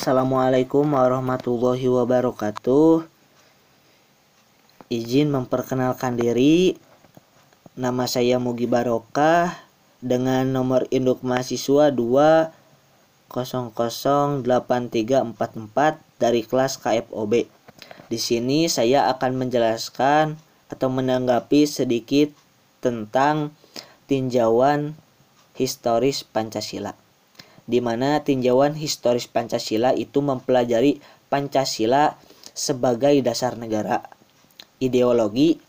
Assalamualaikum warahmatullahi wabarakatuh. Izin memperkenalkan diri. Nama saya Mugi Barokah dengan nomor induk mahasiswa 2008344 dari kelas KFOB. Di sini saya akan menjelaskan atau menanggapi sedikit tentang tinjauan historis Pancasila di mana tinjauan historis Pancasila itu mempelajari Pancasila sebagai dasar negara, ideologi,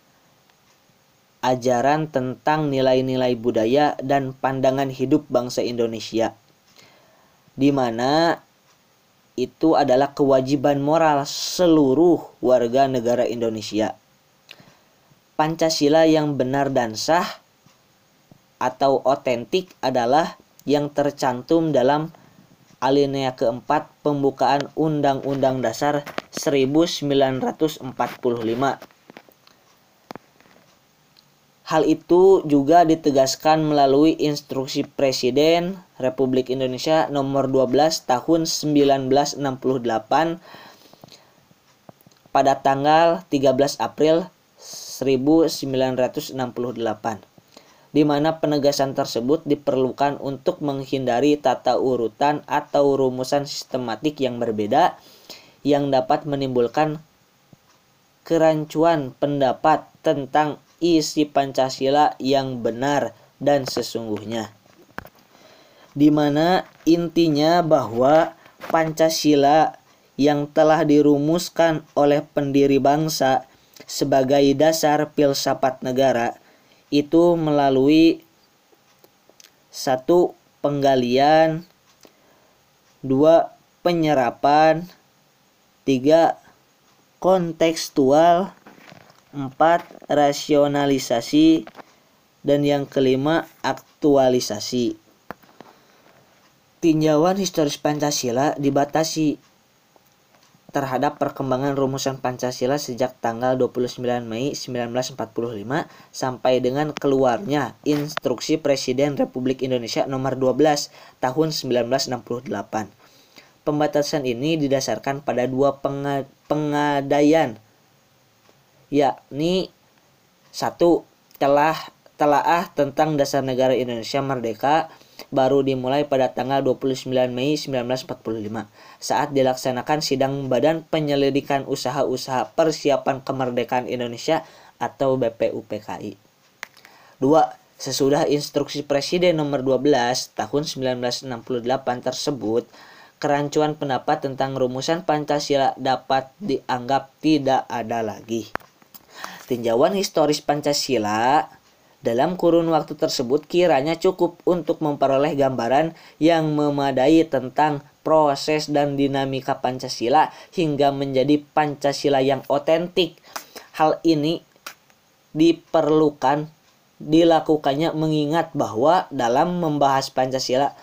ajaran tentang nilai-nilai budaya dan pandangan hidup bangsa Indonesia, di mana itu adalah kewajiban moral seluruh warga negara Indonesia. Pancasila yang benar dan sah atau otentik adalah yang tercantum dalam alinea keempat pembukaan Undang-Undang Dasar 1945. Hal itu juga ditegaskan melalui Instruksi Presiden Republik Indonesia Nomor 12 Tahun 1968 pada tanggal 13 April 1968 di mana penegasan tersebut diperlukan untuk menghindari tata urutan atau rumusan sistematik yang berbeda yang dapat menimbulkan kerancuan pendapat tentang isi Pancasila yang benar dan sesungguhnya. Di mana intinya bahwa Pancasila yang telah dirumuskan oleh pendiri bangsa sebagai dasar filsafat negara itu melalui satu penggalian, dua penyerapan, tiga kontekstual, empat rasionalisasi, dan yang kelima aktualisasi. Tinjauan historis Pancasila dibatasi terhadap perkembangan rumusan Pancasila sejak tanggal 29 Mei 1945 sampai dengan keluarnya Instruksi Presiden Republik Indonesia nomor 12 tahun 1968. Pembatasan ini didasarkan pada dua pengadaian yakni satu telah telaah tentang dasar negara Indonesia merdeka baru dimulai pada tanggal 29 Mei 1945 saat dilaksanakan sidang Badan Penyelidikan Usaha-usaha Persiapan Kemerdekaan Indonesia atau BPUPKI. 2. Sesudah instruksi Presiden nomor 12 tahun 1968 tersebut, kerancuan pendapat tentang rumusan Pancasila dapat dianggap tidak ada lagi. Tinjauan historis Pancasila dalam kurun waktu tersebut kiranya cukup untuk memperoleh gambaran yang memadai tentang proses dan dinamika Pancasila hingga menjadi Pancasila yang otentik. Hal ini diperlukan dilakukannya mengingat bahwa dalam membahas Pancasila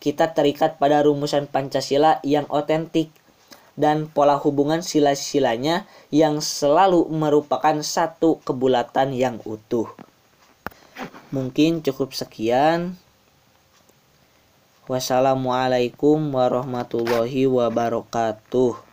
kita terikat pada rumusan Pancasila yang otentik dan pola hubungan sila-silanya yang selalu merupakan satu kebulatan yang utuh. Mungkin cukup sekian. Wassalamualaikum warahmatullahi wabarakatuh.